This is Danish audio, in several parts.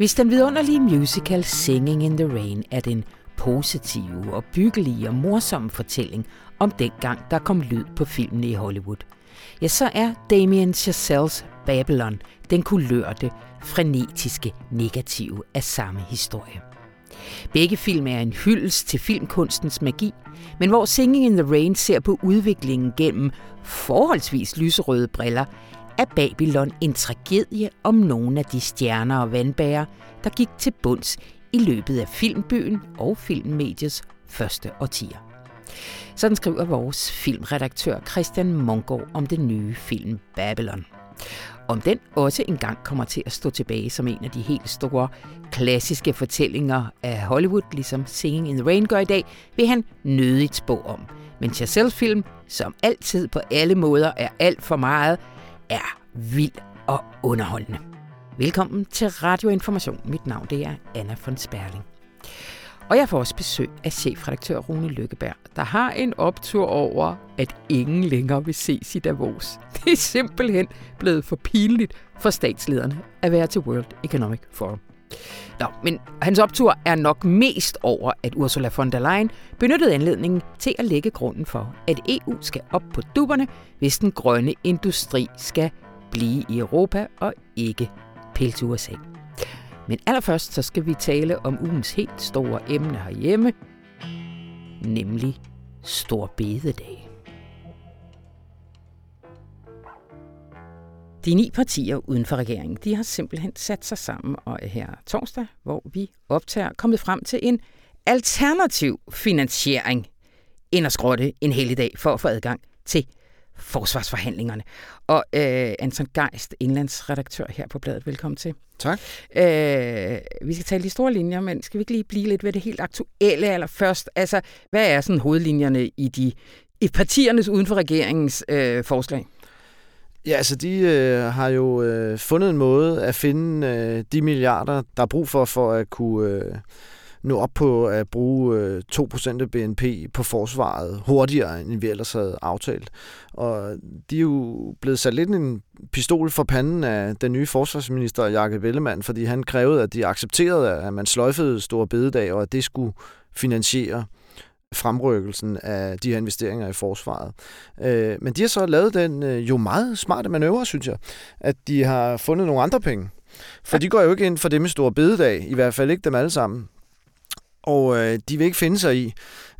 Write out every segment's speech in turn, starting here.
Hvis den vidunderlige musical Singing in the Rain er den positive og byggelige og morsomme fortælling om dengang, der kom lyd på filmene i Hollywood, ja, så er Damien Chazelles Babylon den kulørte, frenetiske negative af samme historie. Begge film er en hyldest til filmkunstens magi, men hvor Singing in the Rain ser på udviklingen gennem forholdsvis lyserøde briller, er Babylon en tragedie om nogle af de stjerner og vandbærer, der gik til bunds i løbet af filmbyen og filmmediets første årtier. Sådan skriver vores filmredaktør Christian Mongård om den nye film Babylon. Om den også engang kommer til at stå tilbage som en af de helt store klassiske fortællinger af Hollywood, ligesom Singing in the Rain gør i dag, vil han nødigt spå om. Men Chazelle-film, som altid på alle måder er alt for meget, er vild og underholdende. Velkommen til Radio Information. Mit navn det er Anna von Sperling. Og jeg får også besøg af chefredaktør Rune Lykkeberg, der har en optur over, at ingen længere vil ses i Davos. Det er simpelthen blevet for pinligt for statslederne at være til World Economic Forum. Nå, men hans optur er nok mest over, at Ursula von der Leyen benyttede anledningen til at lægge grunden for, at EU skal op på duberne, hvis den grønne industri skal blive i Europa og ikke pille til USA. Men allerførst så skal vi tale om ugens helt store emne herhjemme, nemlig Stor Bededag. De ni partier uden for regeringen, de har simpelthen sat sig sammen og er her torsdag, hvor vi optager, kommet frem til en alternativ finansiering end at skrotte en helligdag for at få adgang til forsvarsforhandlingerne. Og øh, Anton Geist, indlandsredaktør her på bladet, velkommen til. Tak. Øh, vi skal tale de store linjer, men skal vi ikke lige blive lidt ved det helt aktuelle allerførst? Altså, hvad er sådan hovedlinjerne i de i partiernes uden for regeringens øh, forslag? Ja, altså de øh, har jo øh, fundet en måde at finde øh, de milliarder, der er brug for, for at kunne øh, nå op på at bruge øh, 2% af BNP på forsvaret hurtigere, end vi ellers havde aftalt. Og de er jo blevet sat lidt en pistol for panden af den nye forsvarsminister, Jakob Ellemann, fordi han krævede, at de accepterede, at man sløjfede store bededag, og at det skulle finansiere fremrykkelsen af de her investeringer i forsvaret. Øh, men de har så lavet den øh, jo meget smarte manøvre, synes jeg, at de har fundet nogle andre penge. For de går jo ikke ind for det med store bededag, i hvert fald ikke dem alle sammen. Og øh, de vil ikke finde sig i,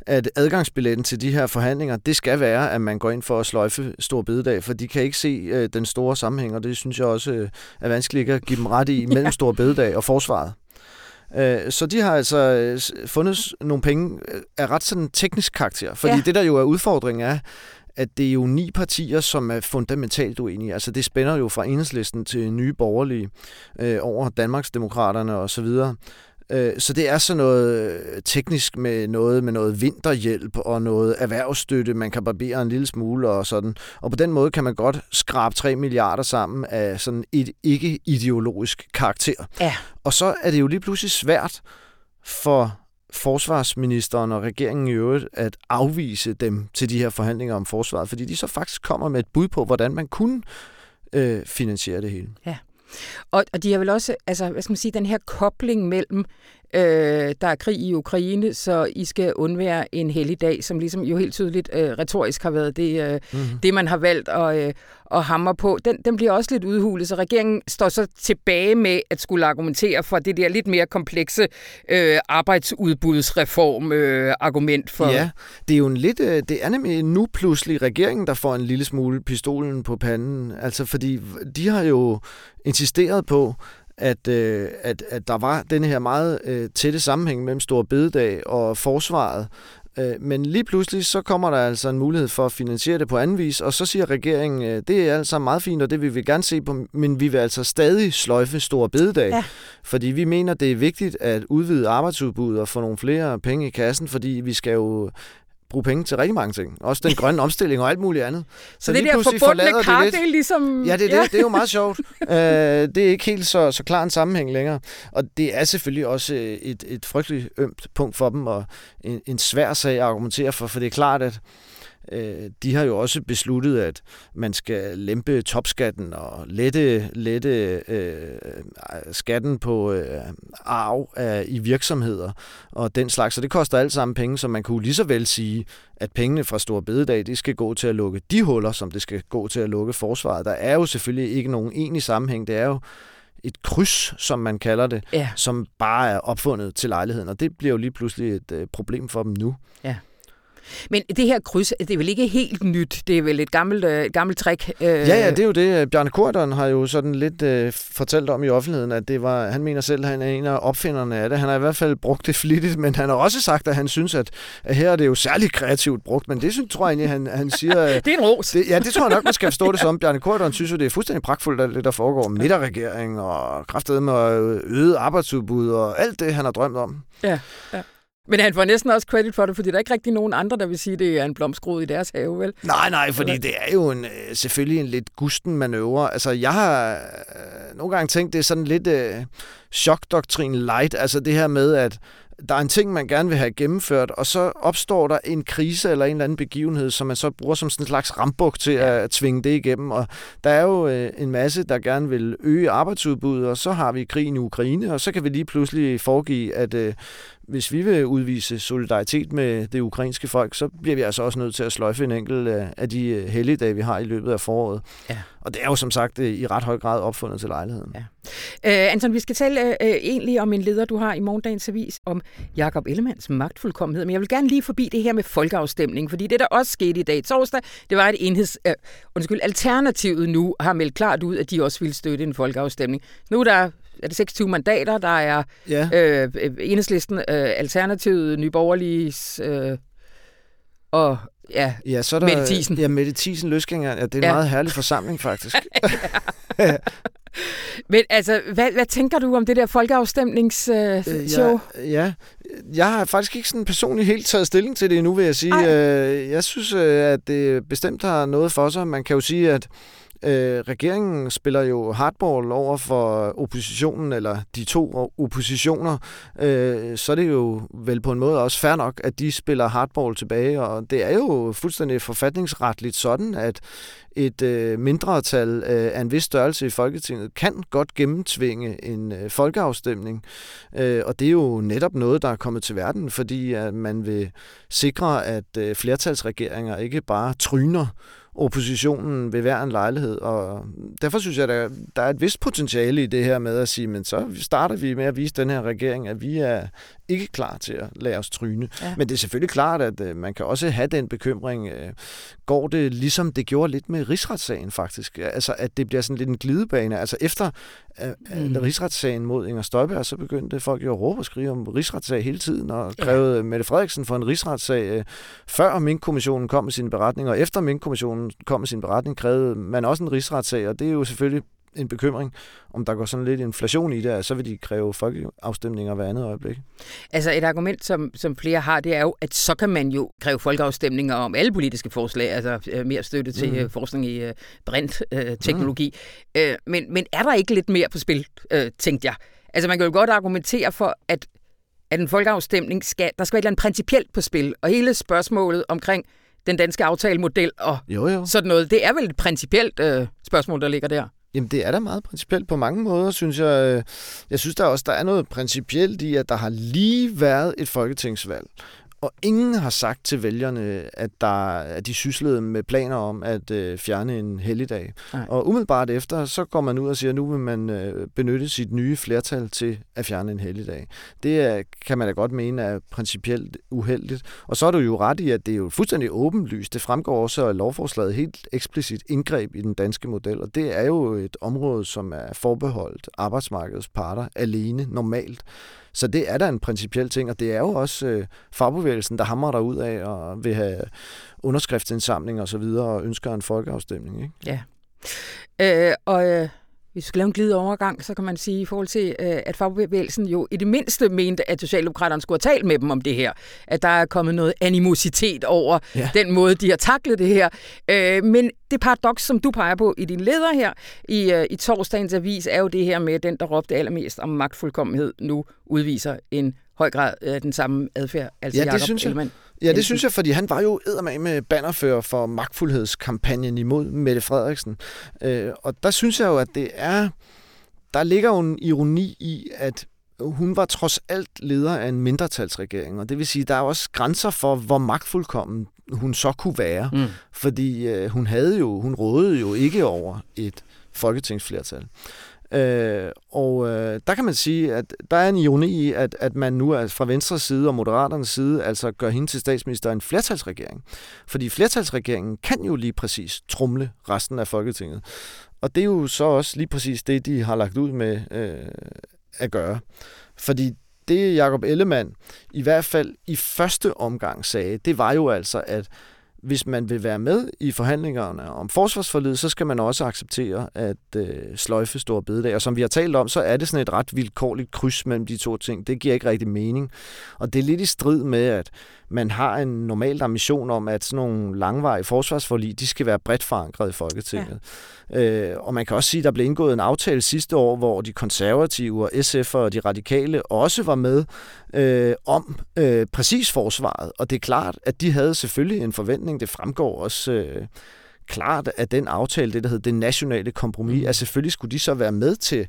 at adgangsbilletten til de her forhandlinger, det skal være, at man går ind for at sløjfe stor bededag, for de kan ikke se øh, den store sammenhæng, og det synes jeg også øh, er vanskeligt at give dem ret i mellem stor bededag og forsvaret. Øh, så de har altså øh, fundet nogle penge øh, af ret sådan teknisk karakter, fordi ja. det der jo er udfordringen er, at det er jo ni partier, som er fundamentalt uenige. Altså det spænder jo fra enhedslisten til nye borgerlige øh, over Danmarksdemokraterne og så videre. Øh, så det er sådan noget øh, teknisk med noget med noget vinterhjælp og noget erhvervsstøtte, man kan barbere en lille smule og sådan. Og på den måde kan man godt skrabe 3 milliarder sammen af sådan et ikke-ideologisk karakter. Ja. Og så er det jo lige pludselig svært for forsvarsministeren og regeringen i øvrigt at afvise dem til de her forhandlinger om forsvaret, fordi de så faktisk kommer med et bud på, hvordan man kunne øh, finansiere det hele. Ja. Og, og de har vel også, altså, hvad skal man sige, den her kobling mellem, øh, der er krig i Ukraine, så I skal undvære en helligdag, som ligesom jo helt tydeligt øh, retorisk har været det, øh, mm-hmm. det man har valgt at, øh, at hamre på. Den, den bliver også lidt udhulet, så regeringen står så tilbage med at skulle argumentere for det der lidt mere komplekse øh, arbejdsudbudsreform øh, argument for... Ja, det er jo en lidt, øh, det er nemlig nu pludselig regeringen, der får en lille smule pistolen på panden. Altså fordi de har jo insisteret på, at, øh, at, at der var den her meget øh, tætte sammenhæng mellem Stor Bededag og forsvaret. Øh, men lige pludselig så kommer der altså en mulighed for at finansiere det på anden vis, og så siger regeringen, øh, det er altså meget fint, og det vil vi gerne se på, men vi vil altså stadig sløjfe Stor Bededag, ja. fordi vi mener, det er vigtigt at udvide arbejdsudbuddet og få nogle flere penge i kassen, fordi vi skal jo bruge penge til rigtig mange ting. Også den grønne omstilling og alt muligt andet. Så, så det der forbundne kar, det, det er ligesom... Ja, det er, ja. det. det er jo meget sjovt. uh, det er ikke helt så, så klar en sammenhæng længere. Og det er selvfølgelig også et, et frygteligt ømt punkt for dem, og en, en svær sag at argumentere for, for det er klart, at øh, de har jo også besluttet, at man skal lempe topskatten og lette, lette øh, skatten på øh, arv af, i virksomheder og den slags. Så det koster alt sammen penge, så man kunne lige så vel sige, at pengene fra Stor Bededag, de skal gå til at lukke de huller, som det skal gå til at lukke forsvaret. Der er jo selvfølgelig ikke nogen egentlig sammenhæng. Det er jo et kryds, som man kalder det, ja. som bare er opfundet til lejligheden, og det bliver jo lige pludselig et øh, problem for dem nu. Ja. Men det her kryds, det er vel ikke helt nyt? Det er vel et gammelt, øh, gammelt trick? Øh... Ja, ja, det er jo det. Bjarne Korten har jo sådan lidt øh, fortalt om i offentligheden, at det var, han mener selv, at han er en af opfinderne af det. Han har i hvert fald brugt det flittigt, men han har også sagt, at han synes, at, at her er det jo særligt kreativt brugt. Men det synes, tror jeg egentlig, han, han siger... det er en ros. Det, ja, det tror jeg nok, man skal forstå det som. Bjarne Korten synes jo, det er fuldstændig pragtfuldt, alt det, der foregår. Midterregering og kraftedet med øget arbejdsudbud og alt det, han har drømt om. Ja, ja. Men han får næsten også credit for det, fordi der er ikke rigtig nogen andre, der vil sige, at det er en blomskrod i deres have, vel? Nej, nej, fordi det er jo en, øh, selvfølgelig en lidt gusten manøvre. Altså, jeg har øh, nogle gange tænkt, det er sådan lidt øh, chokdoktrin light. Altså det her med, at der er en ting, man gerne vil have gennemført, og så opstår der en krise eller en eller anden begivenhed, som man så bruger som sådan en slags rambuk til at tvinge det igennem. Og der er jo øh, en masse, der gerne vil øge arbejdsudbuddet, og så har vi krigen i Ukraine, og så kan vi lige pludselig foregive, at øh, hvis vi vil udvise solidaritet med det ukrainske folk, så bliver vi altså også nødt til at sløjfe en enkelt af de øh, helligdage, vi har i løbet af foråret. Ja. Og det er jo som sagt øh, i ret høj grad opfundet til lejligheden. Ja. Uh, Anton, vi skal tale uh, egentlig om en leder, du har i morgendagens avis, om Jakob Ellemanns magtfuldkommenhed. Men jeg vil gerne lige forbi det her med folkeafstemning, fordi det, der også skete i dag torsdag, det var, at enheds, uh, undskyld, Alternativet nu har meldt klart ud, at de også vil støtte en folkeafstemning. Nu er der er det 26 mandater, der er ja. øh, enhedslisten, øh, Alternativet, Nyborgerliges øh, og ja, ja så er der, Mette Thiesen. Ja, Mette Thiesen Løsgænger. Ja, det er en ja. meget herlig forsamling, faktisk. Men altså, hvad, hvad tænker du om det der folkeafstemningsshow? Øh, ja, ja, jeg har faktisk ikke sådan personligt helt taget stilling til det endnu, vil jeg sige. Øh, jeg synes, øh, at det bestemt har noget for sig. Man kan jo sige, at Øh, regeringen spiller jo hardball over for oppositionen, eller de to oppositioner, øh, så er det jo vel på en måde også fair nok, at de spiller hardball tilbage, og det er jo fuldstændig forfatningsretligt sådan, at et øh, mindretal øh, af en vis størrelse i Folketinget kan godt gennemtvinge en øh, folkeafstemning. Øh, og det er jo netop noget, der er kommet til verden, fordi at man vil sikre, at øh, flertalsregeringer ikke bare tryner oppositionen ved hver en lejlighed. Og derfor synes jeg, at der er et vist potentiale i det her med at sige, men så starter vi med at vise den her regering, at vi er ikke klar til at lade os tryne. Ja. Men det er selvfølgelig klart, at øh, man kan også have den bekymring. Øh, går det ligesom det gjorde lidt med rigsretssagen faktisk? Altså, at det bliver sådan lidt en glidebane. Altså, efter mm. rigsretssagen mod Inger Støjberg, så begyndte folk jo at råbe og skrige om rigsretssag hele tiden, og krævede ja. Mette Frederiksen for en rigsretssag. Øh, før Mink-kommissionen kom med sin beretning, og efter Mink-kommissionen kom med sin beretning, krævede man også en rigsretssag, og det er jo selvfølgelig en bekymring, om der går sådan lidt inflation i det, så vil de kræve folkeafstemninger hver andet øjeblik. Altså et argument, som, som flere har, det er jo, at så kan man jo kræve folkeafstemninger om alle politiske forslag, altså øh, mere støtte til mm. Øh, forskning i uh, brintteknologi. Uh, mm. uh, men, men er der ikke lidt mere på spil, uh, tænkte jeg? Altså man kan jo godt argumentere for, at, at en folkeafstemning skal, der skal være et eller andet principielt på spil, og hele spørgsmålet omkring den danske aftalemodel og jo, jo. sådan noget, det er vel et principielt uh, spørgsmål, der ligger der. Jamen, det er da meget principielt på mange måder, synes jeg. Øh, jeg synes der også, der er noget principielt i, at der har lige været et folketingsvalg. Og ingen har sagt til vælgerne, at, der, at de syslede med planer om at øh, fjerne en helligdag. Nej. Og umiddelbart efter, så går man ud og siger, at nu vil man øh, benytte sit nye flertal til at fjerne en helligdag. Det er, kan man da godt mene er principielt uheldigt. Og så er du jo ret i, at det er jo fuldstændig åbenlyst. Det fremgår også af lovforslaget helt eksplicit indgreb i den danske model. Og det er jo et område, som er forbeholdt arbejdsmarkedets parter alene normalt. Så det er da en principiel ting, og det er jo også øh, fagbevægelsen, der hamrer der ud af og vil have underskriftsindsamling og så videre og ønsker en folkeafstemning. Ikke? Ja. Øh, og øh, hvis vi skal lave en glide overgang, så kan man sige i forhold til, øh, at fagbevægelsen jo i det mindste mente, at Socialdemokraterne skulle have talt med dem om det her. At der er kommet noget animositet over ja. den måde, de har taklet det her. Øh, men det paradoks, som du peger på i din leder her i, øh, i torsdagens avis, er jo det her med, at den, der råbte allermest om magtfuldkommenhed, nu udviser en høj grad af den samme adfærd. Altså ja, det synes jeg. Ja, det synes jeg, fordi han var jo med bannerfører for magtfuldhedskampagnen imod Mette Frederiksen. Øh, og der synes jeg jo, at det er... Der ligger jo en ironi i, at hun var trods alt leder af en mindretalsregering, og det vil sige, der er også grænser for, hvor magtfuldkommen hun så kunne være, mm. fordi øh, hun havde jo, hun rådede jo ikke over et folketingsflertal. Øh, og øh, der kan man sige, at der er en ironi i, at, at man nu er fra venstre side og moderaternes side altså gør hende til statsminister en flertalsregering. Fordi flertalsregeringen kan jo lige præcis trumle resten af Folketinget. Og det er jo så også lige præcis det, de har lagt ud med øh, at gøre. Fordi det Jakob Ellemann i hvert fald i første omgang sagde, det var jo altså, at hvis man vil være med i forhandlingerne om forsvarsforledet, så skal man også acceptere at øh, sløjfe store bededag. Og som vi har talt om, så er det sådan et ret vilkårligt kryds mellem de to ting. Det giver ikke rigtig mening. Og det er lidt i strid med, at man har en normal ambition om, at sådan nogle langvarige forsvarsforlig, de skal være bredt forankret i Folketinget. Ja. Øh, og man kan også sige, at der blev indgået en aftale sidste år, hvor de konservative og SF'er og de radikale også var med øh, om øh, præcis forsvaret. Og det er klart, at de havde selvfølgelig en forventning. Det fremgår også... Øh, klart at den aftale, det der hed det nationale kompromis, mm. at selvfølgelig skulle de så være med til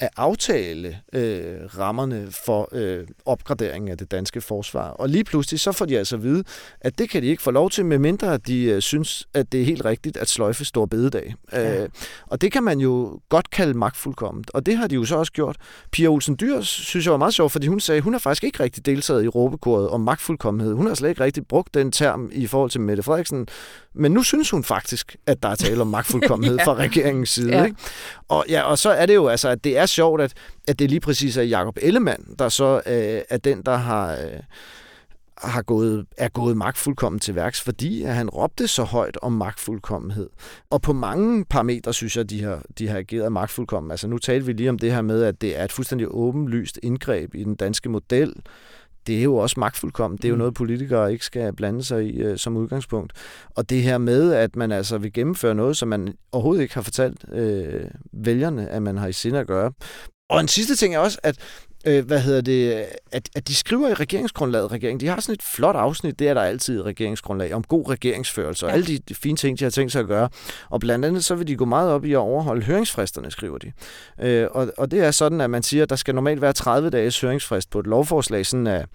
at aftale øh, rammerne for øh, opgraderingen af det danske forsvar. Og lige pludselig så får de altså at vide, at det kan de ikke få lov til, medmindre de øh, synes, at det er helt rigtigt at sløjfe stor bededag. Ja. Øh, og det kan man jo godt kalde magtfuldkomment, og det har de jo så også gjort. Pia Olsen Dyrs synes jeg var meget sjov, fordi hun sagde, at hun har faktisk ikke rigtig deltaget i råbekoret om magtfuldkommenhed. Hun har slet ikke rigtig brugt den term i forhold til Mette Frederiksen, men nu synes hun faktisk, at der er tale om magtfuldkommenhed ja. fra regeringens side. Ja. Ikke? Og, ja, og så er det jo altså, at det er sjovt, at, at det lige præcis er Jakob Ellemann, der så øh, er den, der har... Øh, har gået, er gået magtfuldkommen til værks, fordi at han råbte så højt om magtfuldkommenhed. Og på mange parametre synes jeg, de har, de har ageret magtfuldkommen. Altså nu talte vi lige om det her med, at det er et fuldstændig åbenlyst indgreb i den danske model, det er jo også magtfuldkommen. Det er jo mm. noget, politikere ikke skal blande sig i øh, som udgangspunkt. Og det her med, at man altså vil gennemføre noget, som man overhovedet ikke har fortalt øh, vælgerne, at man har i sinde at gøre. Og en sidste ting er også, at øh, hvad hedder det, at, at de skriver i regeringsgrundlaget, regeringen, de har sådan et flot afsnit, det er der altid i regeringsgrundlag, om god regeringsførelse og ja. alle de, fine ting, de har tænkt sig at gøre. Og blandt andet så vil de gå meget op i at overholde høringsfristerne, skriver de. Øh, og, og det er sådan, at man siger, at der skal normalt være 30 dages høringsfrist på et lovforslag, sådan at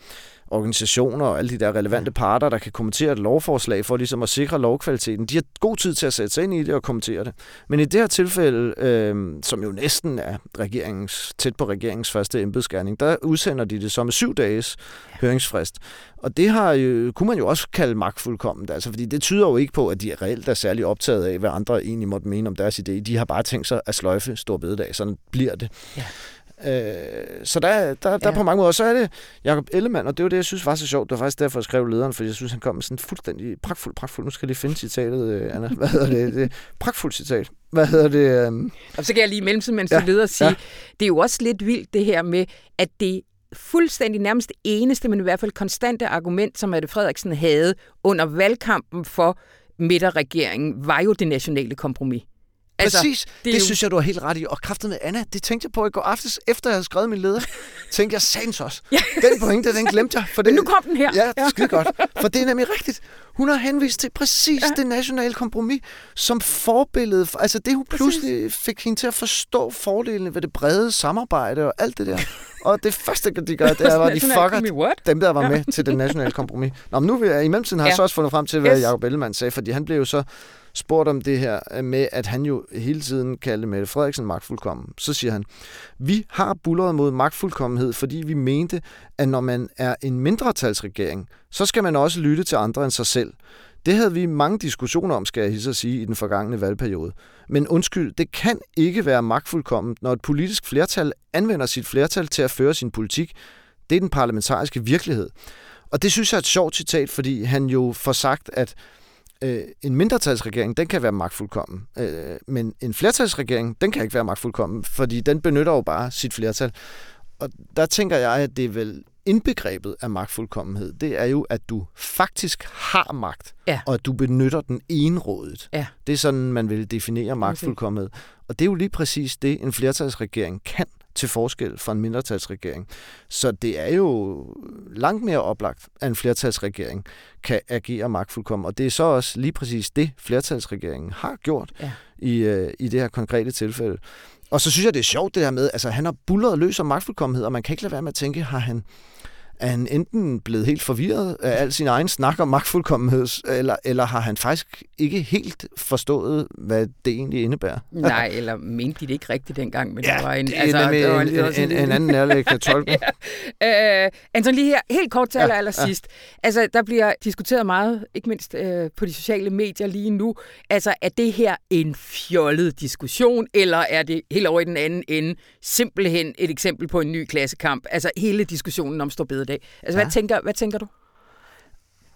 organisationer og alle de der relevante parter, der kan kommentere et lovforslag for ligesom at sikre lovkvaliteten, de har god tid til at sætte sig ind i det og kommentere det. Men i det her tilfælde, øh, som jo næsten er regeringens, tæt på regeringens første embedsgærning, der udsender de det som syv dages høringsfrist. Og det har jo, kunne man jo også kalde magtfuldkomment, altså, fordi det tyder jo ikke på, at de reelt er særlig optaget af, hvad andre egentlig måtte mene om deres idé. De har bare tænkt sig at sløjfe stor bededag, sådan bliver det. Ja. Øh, så der, der, der ja. på mange måder, så er det Jacob Ellemann, og det var det, jeg synes var så sjovt. Det var faktisk derfor, jeg skrev lederen, fordi jeg synes, han kom med sådan fuldstændig pragtfuld, pragtfuld. Nu skal jeg lige finde citatet, øh, Anna. Hvad hedder det? det pragtfuldt citat. Hvad hedder det? Um... Og så kan jeg lige i mens ja. du leder sige, ja. det er jo også lidt vildt det her med, at det fuldstændig nærmest eneste, men i hvert fald konstante argument, som Mette Frederiksen havde under valgkampen for midterregeringen, var jo det nationale kompromis. Altså, Præcis, det, det jo... synes jeg, du har helt ret i. Og kraftet med Anna, det tænkte jeg på i går aftes, efter jeg havde skrevet min leder. tænkte jeg, sands også. ja. Den pointe, den glemte jeg. For det, Men nu kom den her. Ja, ja. skide godt. For det er nemlig rigtigt. Hun har henvist til præcis ja. det nationale kompromis som forbillede. For, altså det, hun pludselig fik hende til at forstå fordelene ved det brede samarbejde og alt det der. Og det første, de gør, det er, at de fucker dem, der var med til det nationale kompromis. Nå, men nu vil jeg, i mellemtiden har jeg så også fundet frem til, hvad yes. Jacob Ellemann sagde, fordi han blev jo så spurgt om det her med, at han jo hele tiden kaldte Mette Frederiksen magtfuldkommen. Så siger han, vi har bulleret mod magtfuldkommenhed, fordi vi mente, at når man er en mindretalsregering, så skal man også lytte til andre end sig selv. Det havde vi mange diskussioner om, skal jeg hilse at sige, i den forgangne valgperiode. Men undskyld, det kan ikke være magtfuldkommen, når et politisk flertal anvender sit flertal til at føre sin politik. Det er den parlamentariske virkelighed. Og det synes jeg er et sjovt citat, fordi han jo får sagt, at øh, en mindretalsregering, den kan være magtfuldkommen. Øh, men en flertalsregering, den kan ikke være magtfuldkommen, fordi den benytter jo bare sit flertal. Og der tænker jeg, at det er vel indbegrebet af magtfuldkommenhed, det er jo, at du faktisk har magt, ja. og at du benytter den enrådet. Ja. Det er sådan, man vil definere magtfuldkommenhed. Og det er jo lige præcis det, en flertalsregering kan til forskel fra en mindretalsregering. Så det er jo langt mere oplagt, at en flertalsregering kan agere magtfuldkommen. Og det er så også lige præcis det, flertalsregeringen har gjort ja. i, øh, i det her konkrete tilfælde. Og så synes jeg, det er sjovt det her med, altså han har bullet løs om magtfuldkommenhed, og man kan ikke lade være med at tænke, har han, er han enten blevet helt forvirret af al sin egen snak om magtfuldkommenhed, eller, eller har han faktisk ikke helt forstået, hvad det egentlig indebærer? Nej, eller mente de det ikke rigtigt dengang, men ja, det var en... Det altså, det var en, en, en, en, en anden nærlæggende tolkning. ja. uh, Anton, lige her, helt kort til ja, allersidst. Ja. Altså, der bliver diskuteret meget, ikke mindst uh, på de sociale medier lige nu. Altså, er det her en fjollet diskussion, eller er det helt over i den anden ende simpelthen et eksempel på en ny klassekamp? Altså, hele diskussionen om Storbede bededag. Altså, ja. hvad, tænker, hvad tænker du?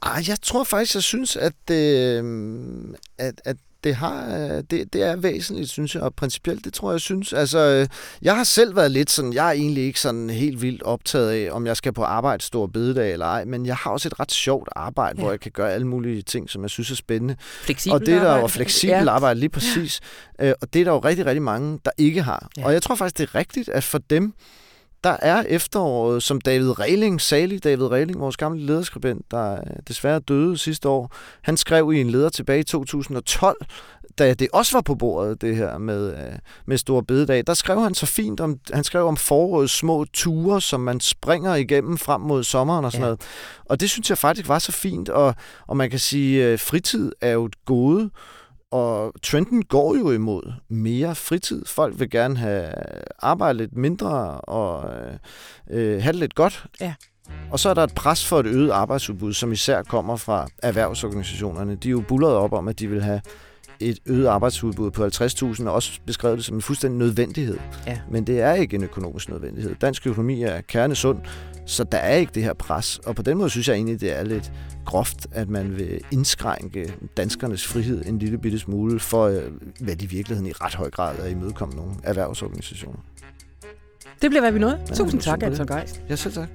Ej, jeg tror faktisk, jeg synes, at, øh, at, at det, har, øh, det, det er væsentligt, synes jeg, og principielt, det tror jeg, synes. Altså, øh, jeg har selv været lidt sådan, jeg er egentlig ikke sådan helt vildt optaget af, om jeg skal på arbejde stor bededag eller ej, men jeg har også et ret sjovt arbejde, ja. hvor jeg kan gøre alle mulige ting, som jeg synes er spændende. Fleksibel og det er der jo fleksibel ja. arbejde, lige præcis. Ja. Og det er der jo rigtig, rigtig mange, der ikke har. Ja. Og jeg tror faktisk, det er rigtigt, at for dem, der er efteråret, som David Reiling, salig David Reiling, vores gamle lederskribent, der desværre døde sidste år, han skrev i en leder tilbage i 2012, da det også var på bordet, det her med, øh, med Stor Bededag, der skrev han så fint om, han skrev om forårets små ture, som man springer igennem frem mod sommeren og sådan ja. noget. Og det synes jeg faktisk var så fint, og, og man kan sige, øh, fritid er jo et gode, og trenden går jo imod mere fritid. Folk vil gerne have arbejdet lidt mindre og øh, have det lidt godt. Ja. Og så er der et pres for et øget arbejdsudbud, som især kommer fra erhvervsorganisationerne. De er jo bullet op om, at de vil have et øget arbejdsudbud på 50.000, og også beskrevet det som en fuldstændig nødvendighed. Ja. Men det er ikke en økonomisk nødvendighed. Dansk økonomi er kernesund, så der er ikke det her pres. Og på den måde synes jeg egentlig, det er lidt groft, at man vil indskrænke danskernes frihed en lille bitte smule, for øh, hvad de i virkeligheden i ret høj grad er imødekomme nogle erhvervsorganisationer. Det bliver, hvad vi nåede. Ja, Tusind tak, Anton Geist. Ja, selv tak.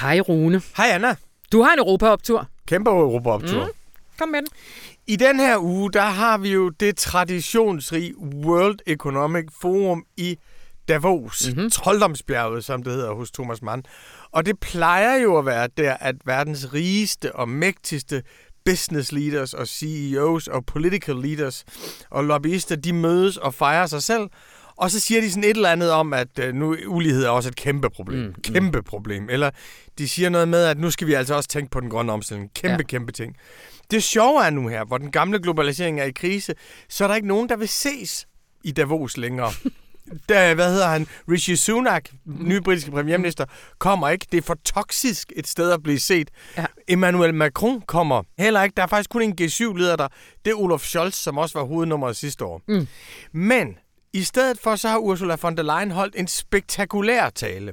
Hej Rune. Hej Anna. Du har en Europaoptur. Kæmpe Europaoptur. Mm. Kom med den. I den her uge, der har vi jo det traditionsrige World Economic Forum i Davos. Mm-hmm. Trolddomsbjerget, som det hedder hos Thomas Mann. Og det plejer jo at være der, at verdens rigeste og mægtigste business leaders og CEOs og political leaders og lobbyister, de mødes og fejrer sig selv og så siger de sådan et eller andet om, at øh, nu ulighed er også et kæmpe problem. Mm, kæmpe mm. problem. Eller de siger noget med, at nu skal vi altså også tænke på den grønne omstilling. Kæmpe, ja. kæmpe ting. Det sjove er nu her, hvor den gamle globalisering er i krise, så er der ikke nogen, der vil ses i Davos længere. der, hvad hedder han, Rishi Sunak, nye britiske premierminister, kommer ikke. Det er for toksisk et sted at blive set. Ja. Emmanuel Macron kommer heller ikke. Der er faktisk kun en G7-leder der. Det er Olaf Scholz, som også var hovednummeret sidste år. Mm. Men i stedet for så har Ursula von der Leyen holdt en spektakulær tale.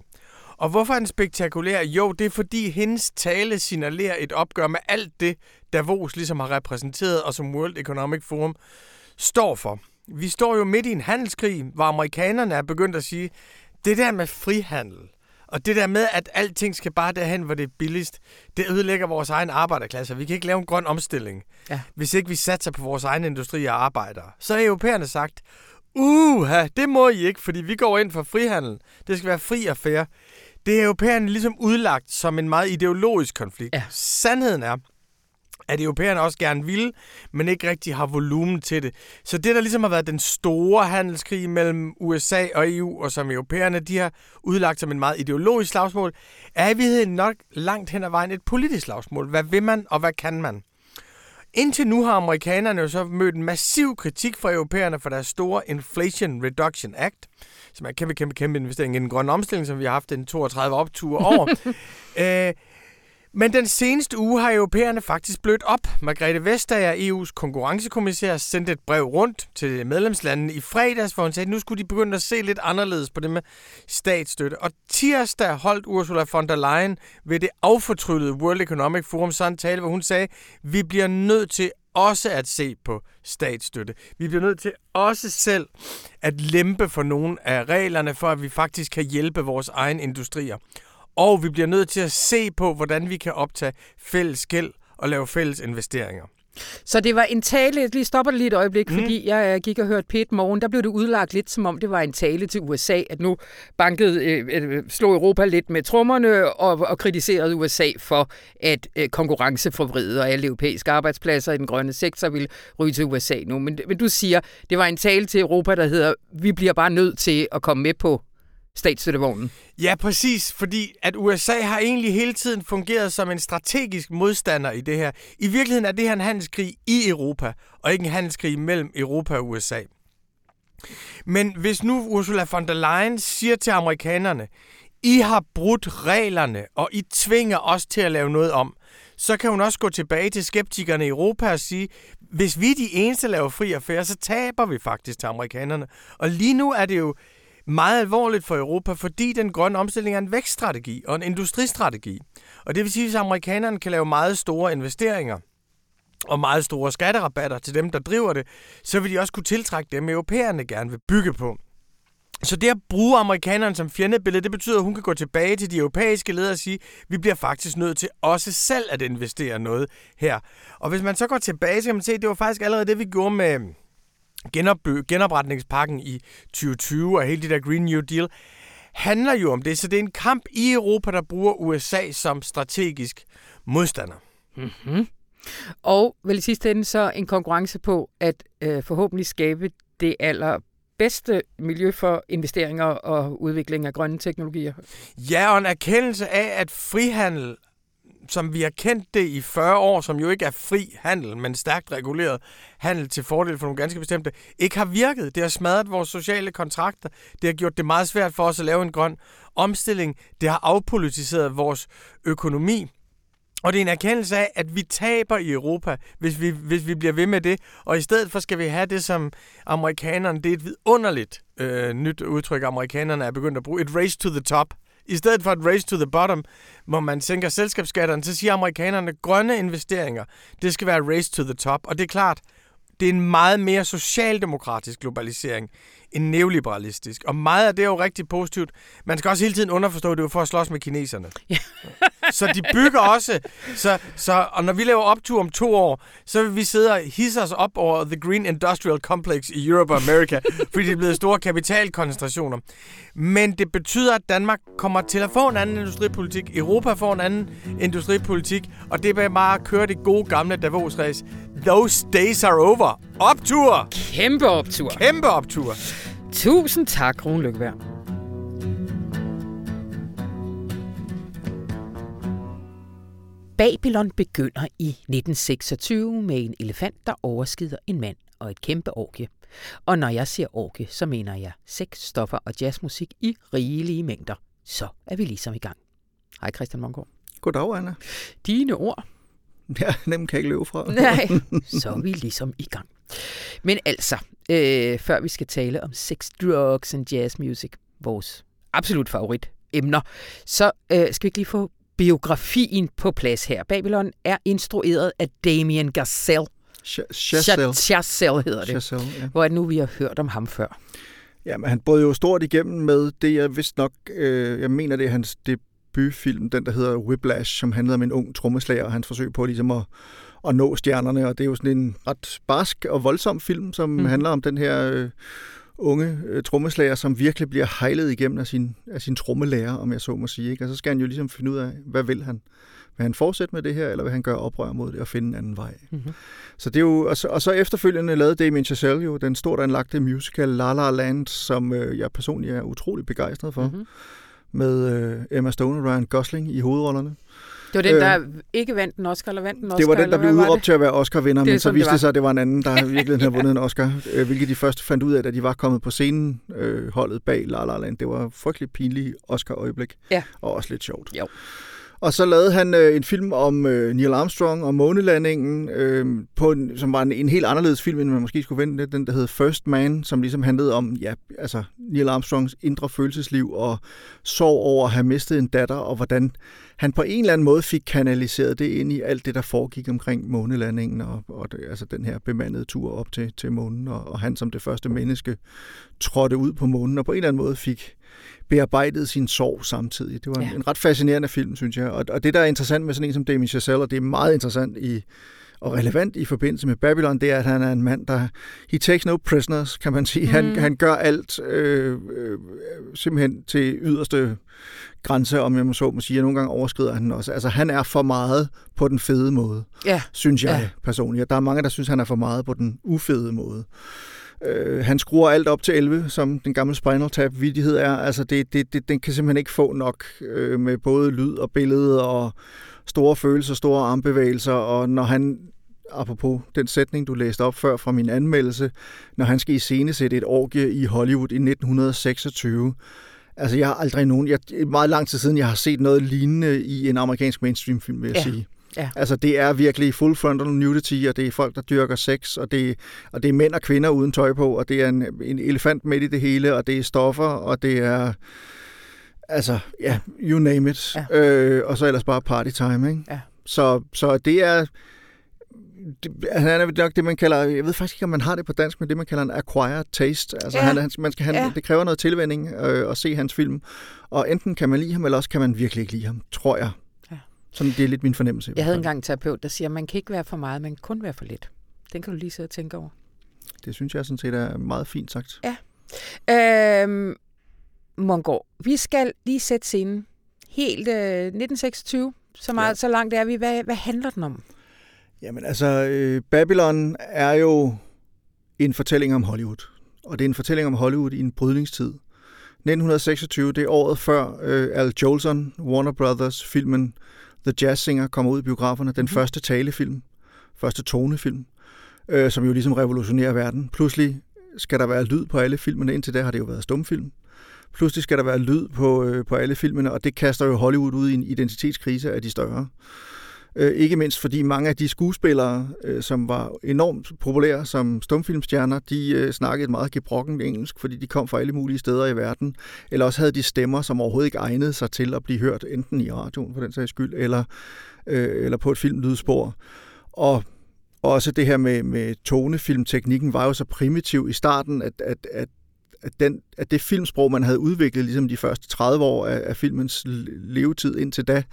Og hvorfor er den spektakulær? Jo, det er fordi hendes tale signalerer et opgør med alt det, Davos ligesom har repræsenteret og som World Economic Forum står for. Vi står jo midt i en handelskrig, hvor amerikanerne er begyndt at sige, det der med frihandel, og det der med, at alting skal bare derhen, hvor det er billigst, det ødelægger vores egen arbejderklasse. Vi kan ikke lave en grøn omstilling, ja. hvis ikke vi satser på vores egen industri og arbejdere. Så har europæerne sagt, uha, det må I ikke, fordi vi går ind for frihandel. Det skal være fri og fair. Det er europæerne ligesom udlagt som en meget ideologisk konflikt. Ja. Sandheden er, at europæerne også gerne vil, men ikke rigtig har volumen til det. Så det, der ligesom har været den store handelskrig mellem USA og EU, og som europæerne de har udlagt som en meget ideologisk slagsmål, er i virkeligheden nok langt hen ad vejen et politisk slagsmål. Hvad vil man, og hvad kan man? Indtil nu har amerikanerne jo så mødt en massiv kritik fra europæerne for deres store Inflation Reduction Act, som er en kæmpe, kæmpe, kæmpe investering i den grønne omstilling, som vi har haft en 32 optur over. Æh, men den seneste uge har europæerne faktisk blødt op. Margrethe Vestager, EU's konkurrencekommissær, sendte et brev rundt til medlemslandene i fredags, hvor hun sagde, at nu skulle de begynde at se lidt anderledes på det med statsstøtte. Og tirsdag holdt Ursula von der Leyen ved det affortryllede World Economic Forum sådan en tale, hvor hun sagde, at vi bliver nødt til også at se på statsstøtte. Vi bliver nødt til også selv at lempe for nogle af reglerne, for at vi faktisk kan hjælpe vores egen industrier. Og vi bliver nødt til at se på, hvordan vi kan optage fælles gæld og lave fælles investeringer. Så det var en tale, jeg lige stopper det lige et øjeblik, mm. fordi jeg øh, gik og hørte Pete Morgen, der blev det udlagt lidt som om det var en tale til USA, at nu bankede, øh, øh, slog Europa lidt med trommerne og, og kritiserede USA for at øh, konkurrenceforvride, og alle europæiske arbejdspladser i den grønne sektor vil ryge til USA nu. Men, men du siger, det var en tale til Europa, der hedder, vi bliver bare nødt til at komme med på statsstøttevognen. Ja, præcis, fordi at USA har egentlig hele tiden fungeret som en strategisk modstander i det her. I virkeligheden er det her en handelskrig i Europa, og ikke en handelskrig mellem Europa og USA. Men hvis nu Ursula von der Leyen siger til amerikanerne, I har brudt reglerne, og I tvinger os til at lave noget om, så kan hun også gå tilbage til skeptikerne i Europa og sige, hvis vi er de eneste, der laver fri affære, så taber vi faktisk til amerikanerne. Og lige nu er det jo meget alvorligt for Europa, fordi den grønne omstilling er en vækststrategi og en industristrategi. Og det vil sige, at amerikanerne kan lave meget store investeringer, og meget store skatterabatter til dem, der driver det, så vil de også kunne tiltrække dem, europæerne gerne vil bygge på. Så det at bruge amerikanerne som fjendebillede, det betyder, at hun kan gå tilbage til de europæiske ledere og sige, at vi bliver faktisk nødt til også selv at investere noget her. Og hvis man så går tilbage, så kan man se, at det var faktisk allerede det, vi gjorde med genopretningspakken i 2020 og hele det der Green New Deal, handler jo om det. Så det er en kamp i Europa, der bruger USA som strategisk modstander. Mm-hmm. Og vel i sidste ende så en konkurrence på at øh, forhåbentlig skabe det aller bedste miljø for investeringer og udvikling af grønne teknologier. Ja, og en erkendelse af, at frihandel som vi har kendt det i 40 år, som jo ikke er fri handel, men stærkt reguleret handel til fordel for nogle ganske bestemte, ikke har virket. Det har smadret vores sociale kontrakter. Det har gjort det meget svært for os at lave en grøn omstilling. Det har afpolitiseret vores økonomi. Og det er en erkendelse af, at vi taber i Europa, hvis vi, hvis vi bliver ved med det. Og i stedet for skal vi have det, som amerikanerne, det er et vidunderligt øh, nyt udtryk, amerikanerne er begyndt at bruge, et race to the top. I stedet for et race to the bottom, hvor man sænker selskabsskatterne, så siger amerikanerne, grønne investeringer, det skal være race to the top. Og det er klart, det er en meget mere socialdemokratisk globalisering end neoliberalistisk. Og meget af det er jo rigtig positivt. Man skal også hele tiden underforstå, at det er for at slås med kineserne. Ja. Så de bygger også. Så, så, og når vi laver optur om to år, så vil vi sidde og hisse os op over The Green Industrial Complex i Europe og America, fordi det er blevet store kapitalkoncentrationer. Men det betyder, at Danmark kommer til at få en anden industripolitik. Europa får en anden industripolitik. Og det vil bare køre det gode gamle Davos-race. Those days are over. Optur! Kæmpe optur. Kæmpe optur. Tusind tak, Rune Lykkeberg. Babylon begynder i 1926 med en elefant, der overskider en mand og et kæmpe orgie. Og når jeg siger orgie, så mener jeg sex, stoffer og jazzmusik i rigelige mængder. Så er vi ligesom i gang. Hej Christian Mongård. Goddag, Anna. Dine ord. Ja, nem kan jeg ikke løbe fra. Nej, så er vi ligesom i gang. Men altså, øh, før vi skal tale om sex, drugs and jazz music, vores absolut favorit emner, så øh, skal vi lige få biografien på plads her. Babylon er instrueret af Damien Gazelle. Chazelle hedder det. Chazelle, ja. Hvor er det nu, vi har hørt om ham før? Ja, men han brød jo stort igennem med det, jeg vidste nok, øh, jeg mener det er hans debutfilm, den der hedder Whiplash, som handlede om en ung trommeslager og hans forsøg på ligesom at at nå stjernerne, og det er jo sådan en ret barsk og voldsom film, som mm. handler om den her øh, unge øh, trommeslager, som virkelig bliver hejlet igennem af sin, af sin trommelærer, om jeg så må sige. Ikke? Og så skal han jo ligesom finde ud af, hvad vil han? Vil han fortsætte med det her, eller vil han gøre oprør mod det og finde en anden vej? Mm-hmm. Så det er jo, og, så, og så efterfølgende lavede Damien Chazelle jo den stort anlagte musical La La Land, som øh, jeg personligt er utrolig begejstret for, mm-hmm. med øh, Emma Stone og Ryan Gosling i hovedrollerne. Det var den, der øh, ikke vandt en Oscar, eller vandt en Oscar? Det var den, der blev udråbt til at være Oscar-vinder, men så viste det sig, at det var en anden, der virkelig havde vundet en Oscar, øh, hvilket de først fandt ud af, da de var kommet på scenen, øh, holdet bag La La Land. Det var frygtelig pinligt Oscar-øjeblik, ja. og også lidt sjovt. Jo. Og så lavede han øh, en film om øh, Neil Armstrong og månelandingen, øh, på en, som var en, en helt anderledes film, end man måske skulle vente. Den, der hed First Man, som ligesom handlede om ja, altså Neil Armstrongs indre følelsesliv og sorg over at have mistet en datter, og hvordan han på en eller anden måde fik kanaliseret det ind i alt det, der foregik omkring månelandingen, og, og det, altså den her bemandede tur op til, til månen, og, og han som det første menneske trådte ud på månen, og på en eller anden måde fik bearbejdede sin sorg samtidig. Det var en, Ja. en ret fascinerende film, synes jeg. Og, og det, der er interessant med sådan en som Damien Chazelle, og det er meget interessant i og relevant i forbindelse med Babylon, det er, at han er en mand, der... He takes no prisoners, kan man sige. Mm. Han, han gør alt øh, øh, simpelthen til yderste grænse, om jeg må så må sige, og nogle gange overskrider han også. Altså, han er for meget på den fede måde, Ja, synes jeg Ja. ja. personligt. Og Der er mange, der synes, han er for meget på den ufede måde. Øh, han skruer alt op til 11, som den gamle Spinal Tap-vidighed er. Altså, det, det, det, den kan simpelthen ikke få nok øh, med både lyd og billede og store følelser, store armbevægelser, og når han apropos den sætning, du læste op før fra min anmeldelse, når han skal iscenesætte et orgie i Hollywood i 1926. Altså, jeg har aldrig nogen... Jeg, meget lang tid siden, jeg har set noget lignende i en amerikansk mainstream-film, vil jeg Ja. sige. Ja. Altså, det er virkelig full frontal nudity, og det er folk, der dyrker sex, og det, og det er mænd og kvinder uden tøj på, og det er en, en elefant midt i det hele, og det er stoffer, og det er... Altså, ja, you name it. Ja. Øh, og så ellers bare party time, ikke? Ja. Så, så det er... Det, han er nok det, man kalder... Jeg ved faktisk ikke, om man har det på dansk, men det, man kalder en acquired taste. Altså, Ja. han, han, man skal, han, Ja. det kræver noget tilvænning øh, at se hans film. Og enten kan man lide ham, eller også kan man virkelig ikke lide ham, tror jeg. Ja. Sådan, det er lidt min fornemmelse. jeg havde engang en terapeut, der siger, at man kan ikke være for meget, man kan kun være for lidt. Den kan du lige sidde og tænke over. Det synes jeg sådan set er meget fint sagt. Øhm, Mongård, vi skal lige sætte scenen. Helt øh, 1926, så, meget, Ja. ja. så langt er vi. Hvad, hvad handler den om? Jamen altså, øh, Babylon er jo en fortælling om Hollywood. Og det er en fortælling om Hollywood i en brydningstid. 1926, det er året før øh, Al Jolson, Warner Brothers filmen The Jazz Singer kommer ud i biograferne. Den Mhm. første talefilm, første tonefilm, øh, som jo ligesom revolutionerer verden. Pludselig skal der være lyd på alle filmene. Indtil da har det jo været stumfilm. Pludselig skal der være lyd på, øh, på alle filmene, og det kaster jo Hollywood ud i en identitetskrise af de større. Øh, ikke mindst fordi mange af de skuespillere, øh, som var enormt populære som stumfilmstjerner, de øh, snakkede meget gebrokkent engelsk, fordi de kom fra alle mulige steder i verden. Eller også havde de stemmer, som overhovedet ikke egnede sig til at blive hørt, enten i radioen for den sags skyld, eller, øh, eller på et filmlydspor. Og også det her med, med tonefilmteknikken var jo så primitiv i starten, at, at, at at, den, at det filmsprog, man havde udviklet ligesom de første 30 år af, af filmens levetid indtil da,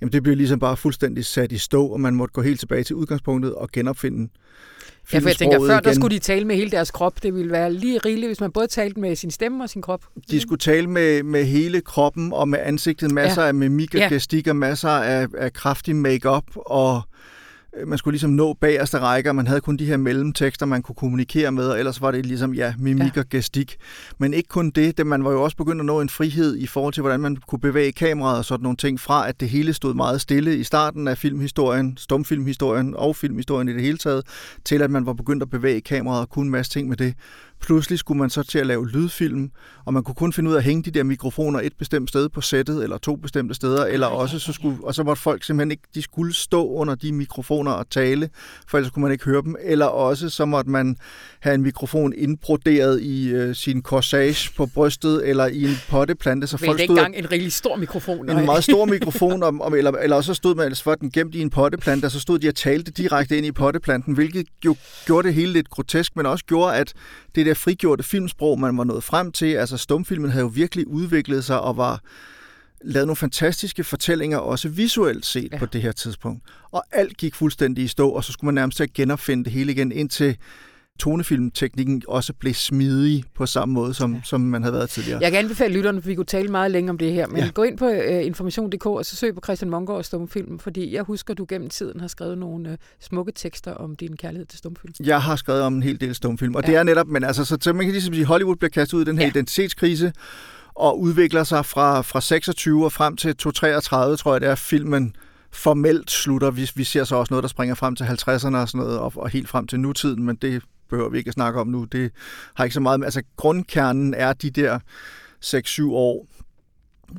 jamen det blev ligesom bare fuldstændig sat i stå, og man måtte gå helt tilbage til udgangspunktet og genopfinde Ja, for jeg tænker, før der igen. skulle de tale med hele deres krop. Det ville være lige rigeligt, hvis man både talte med sin stemme og sin krop. De skulle tale med, med hele kroppen og med ansigtet, masser ja. af mimik og Ja. gestik og masser af, af kraftig makeup og øh, man skulle ligesom nå bagerste rækker. Man havde kun de her mellemtekster, man kunne kommunikere med, og ellers var det ligesom, ja, mimik Ja. ja. og gestik. Men ikke kun det, det, man var jo også begyndt at nå en frihed i forhold til, hvordan man kunne bevæge kameraet og sådan nogle ting, fra at det hele stod meget stille i starten af filmhistorien, stumfilmhistorien og filmhistorien i det hele taget, til at man var begyndt at bevæge kameraet og kunne en masse ting med det. Pludselig skulle man så til at lave lydfilm, og man kunne kun finde ud af at hænge de der mikrofoner et bestemt sted på sættet, eller to bestemte steder, eller også så skulle, og så måtte folk simpelthen ikke, de skulle stå under de mikrofoner og tale, for ellers kunne man ikke høre dem, eller også så måtte man have en mikrofon indbroderet i øh, sin corsage på brystet, eller i en potteplante, så folk stod engang en rigtig stor mikrofon. en meget stor mikrofon, om, om, eller, eller også så stod man ellers for den gemt i en potteplante, og så stod de og talte direkte ind i potteplanten, hvilket jo gjorde det hele lidt grotesk, men også gjorde, at det der frigjorte filmsprog, man var nået frem til, altså stumfilmen havde jo virkelig udviklet sig og var lavet nogle fantastiske fortællinger, også visuelt set Ja. på det her tidspunkt. Og alt gik fuldstændig i stå, og så skulle man nærmest genopfinde det hele igen, indtil tonefilmteknikken også blev smidig på samme måde, som, ja. som man havde været tidligere. Jeg kan anbefale lytterne, for vi kunne tale meget længe om det her, men ja. Gå ind på uh, information.dk og så søg på Christian Mongård stumfilm, fordi jeg husker, du gennem tiden har skrevet nogle uh, smukke tekster om din kærlighed til stumfilm. Jeg har skrevet om en hel del stumfilm, og Ja. det er netop, men altså, så, så man kan ligesom sige, Hollywood bliver kastet ud i den her ja. identitetskrise, og udvikler sig fra, fra 26 og frem til 233, tror jeg det er, filmen formelt slutter. Vi, vi ser så også noget, der springer frem til 50'erne og sådan noget, og, og helt frem til nutiden, men det behøver vi ikke at snakke om nu. Det har ikke så meget med. Altså, grundkernen er de der 6-7 år,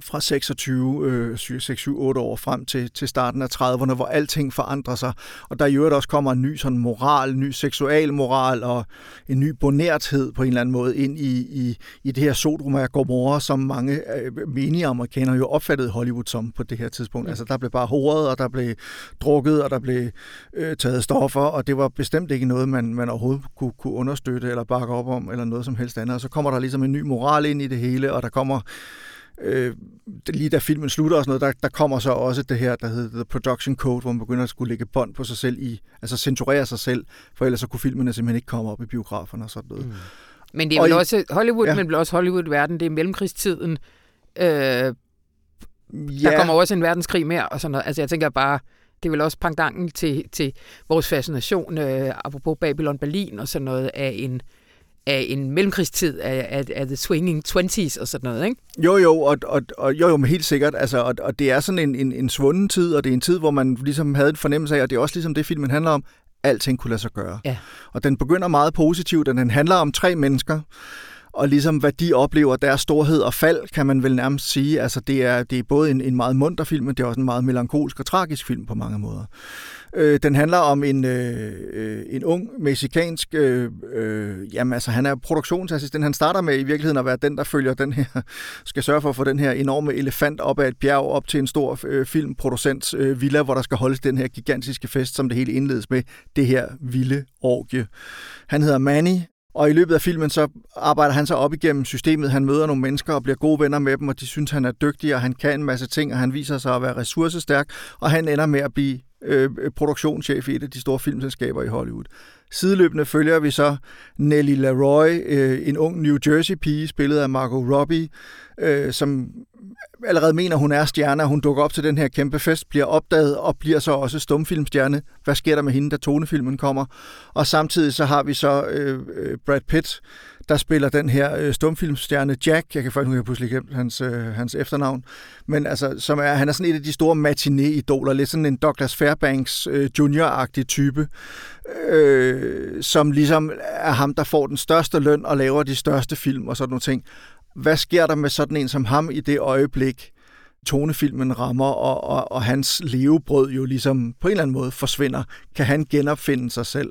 fra 26, øh, 6, 7, 8 år frem til, til starten af 30'erne, hvor alting forandrer sig. Og der i øvrigt også kommer en ny sådan moral, en ny seksual moral og en ny bonerthed på en eller anden måde ind i, i, i det her Sodom og Gomorra, som mange øh, menige amerikanere jo opfattede Hollywood som på det her tidspunkt. Ja. Altså der blev bare horet, og der blev drukket, og der blev øh, taget stoffer, og det var bestemt ikke noget, man, man overhovedet kunne, kunne understøtte eller bakke op om, eller noget som helst andet. Og så kommer der ligesom en ny moral ind i det hele, og der kommer øh, lige da filmen slutter og sådan noget, der, der kommer så også det her, der hedder The Production Code, hvor man begynder at skulle lægge bånd på sig selv i, altså censurere sig selv, for ellers så kunne filmene simpelthen ikke komme op i biograferne og sådan noget. Mm. Men det er vel også Hollywood, ja. men vel også Hollywood-verden, det er mellemkrigstiden. Øh, ja. Der kommer også en verdenskrig mere og sådan noget. Altså jeg tænker bare, det er vel også pangdangen til, til vores fascination, øh, apropos Babylon Berlin og sådan noget, af en, af en mellemkrigstid af, af, af the swinging 20s og sådan noget, ikke? Jo, jo, og, og, og jo, jo, men helt sikkert. Altså, og, og det er sådan en, en, en svunden tid, og det er en tid, hvor man ligesom havde en fornemmelse af, og det er også ligesom det, filmen handler om, alting kunne lade sig gøre. Ja. Og den begynder meget positivt, og den handler om tre mennesker, og ligesom hvad de oplever, deres storhed og fald, kan man vel nærmest sige. Altså det er, det er både en, en meget munter film, men det er også en meget melankolsk og tragisk film på mange måder. Øh, den handler om en, øh, øh, en ung mexicansk, øh, øh, jamen altså han er produktionsassistent, han starter med i virkeligheden at være den, der følger den her, skal sørge for at få den her enorme elefant op ad et bjerg, op til en stor øh, filmproducents øh, villa, hvor der skal holdes den her gigantiske fest, som det hele indledes med, det her vilde orgie. Han hedder Manny, og i løbet af filmen, så arbejder han sig op igennem systemet. Han møder nogle mennesker og bliver gode venner med dem, og de synes, han er dygtig, og han kan en masse ting, og han viser sig at være ressourcestærk, og han ender med at blive Øh, øh, produktionschef i et af de store filmselskaber i Hollywood. Sideløbende følger vi så Nelly Leroy, øh, en ung New Jersey-pige, spillet af Margot Robbie, øh, som allerede mener, hun er stjerne, hun dukker op til den her kæmpe fest, bliver opdaget og bliver så også stumfilmstjerne. Hvad sker der med hende, da tonefilmen kommer? Og samtidig så har vi så øh, øh Brad Pitt, der spiller den her øh, stumfilmstjerne Jack, jeg kan faktisk ikke pludselig glemt hans, øh, hans efternavn, men altså, som er, han er sådan et af de store matinee-idoler, lidt sådan en Douglas Fairbanks øh, junior-agtig type, øh, som ligesom er ham, der får den største løn og laver de største film og sådan nogle ting. Hvad sker der med sådan en som ham i det øjeblik, tonefilmen rammer, og, og, og hans levebrød jo ligesom på en eller anden måde forsvinder. Kan han genopfinde sig selv?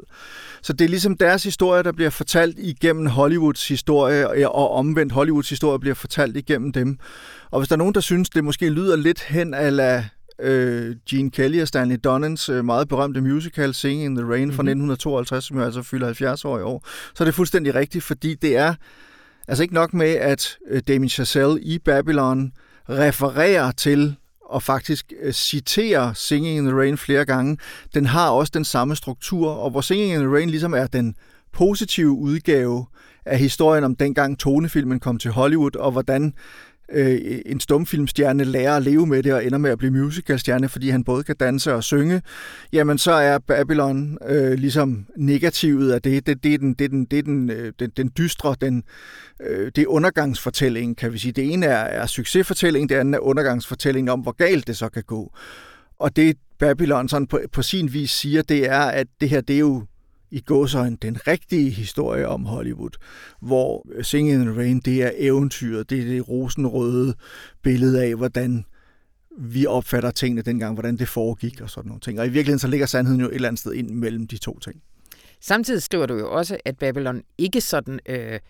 Så det er ligesom deres historie, der bliver fortalt igennem Hollywoods historie, og omvendt Hollywoods historie bliver fortalt igennem dem. Og hvis der er nogen, der synes, det måske lyder lidt hen ala øh, Gene Kelly og Stanley Donans øh, meget berømte musical Singing in the Rain mm-hmm. fra 1952, som jo altså fylder 70 år i år, så er det fuldstændig rigtigt, fordi det er altså ikke nok med, at øh, Damien Chazelle i Babylon refererer til og faktisk øh, citerer Singing in the Rain flere gange. Den har også den samme struktur, og hvor Singing in the Rain ligesom er den positive udgave af historien om dengang tonefilmen kom til Hollywood, og hvordan øh, en stumfilmstjerne lærer at leve med det og ender med at blive musicalstjerne, fordi han både kan danse og synge, jamen så er Babylon øh, ligesom negativet af det. Det, det er den, det er den, det er den, øh, den, den dystre, den, øh, det er undergangsfortællingen, kan vi sige. Det ene er, er succesfortællingen, det andet er undergangsfortællingen om, hvor galt det så kan gå. Og det Babylon sådan på, på sin vis siger, det er, at det her, det er jo i gåsøjne den rigtige historie om Hollywood, hvor Singing in the Rain, det er eventyret, det er det rosenrøde billede af, hvordan vi opfatter tingene dengang, hvordan det foregik og sådan nogle ting. Og i virkeligheden så ligger sandheden jo et eller andet sted ind mellem de to ting. Samtidig skriver du jo også, at Babylon ikke sådan øh,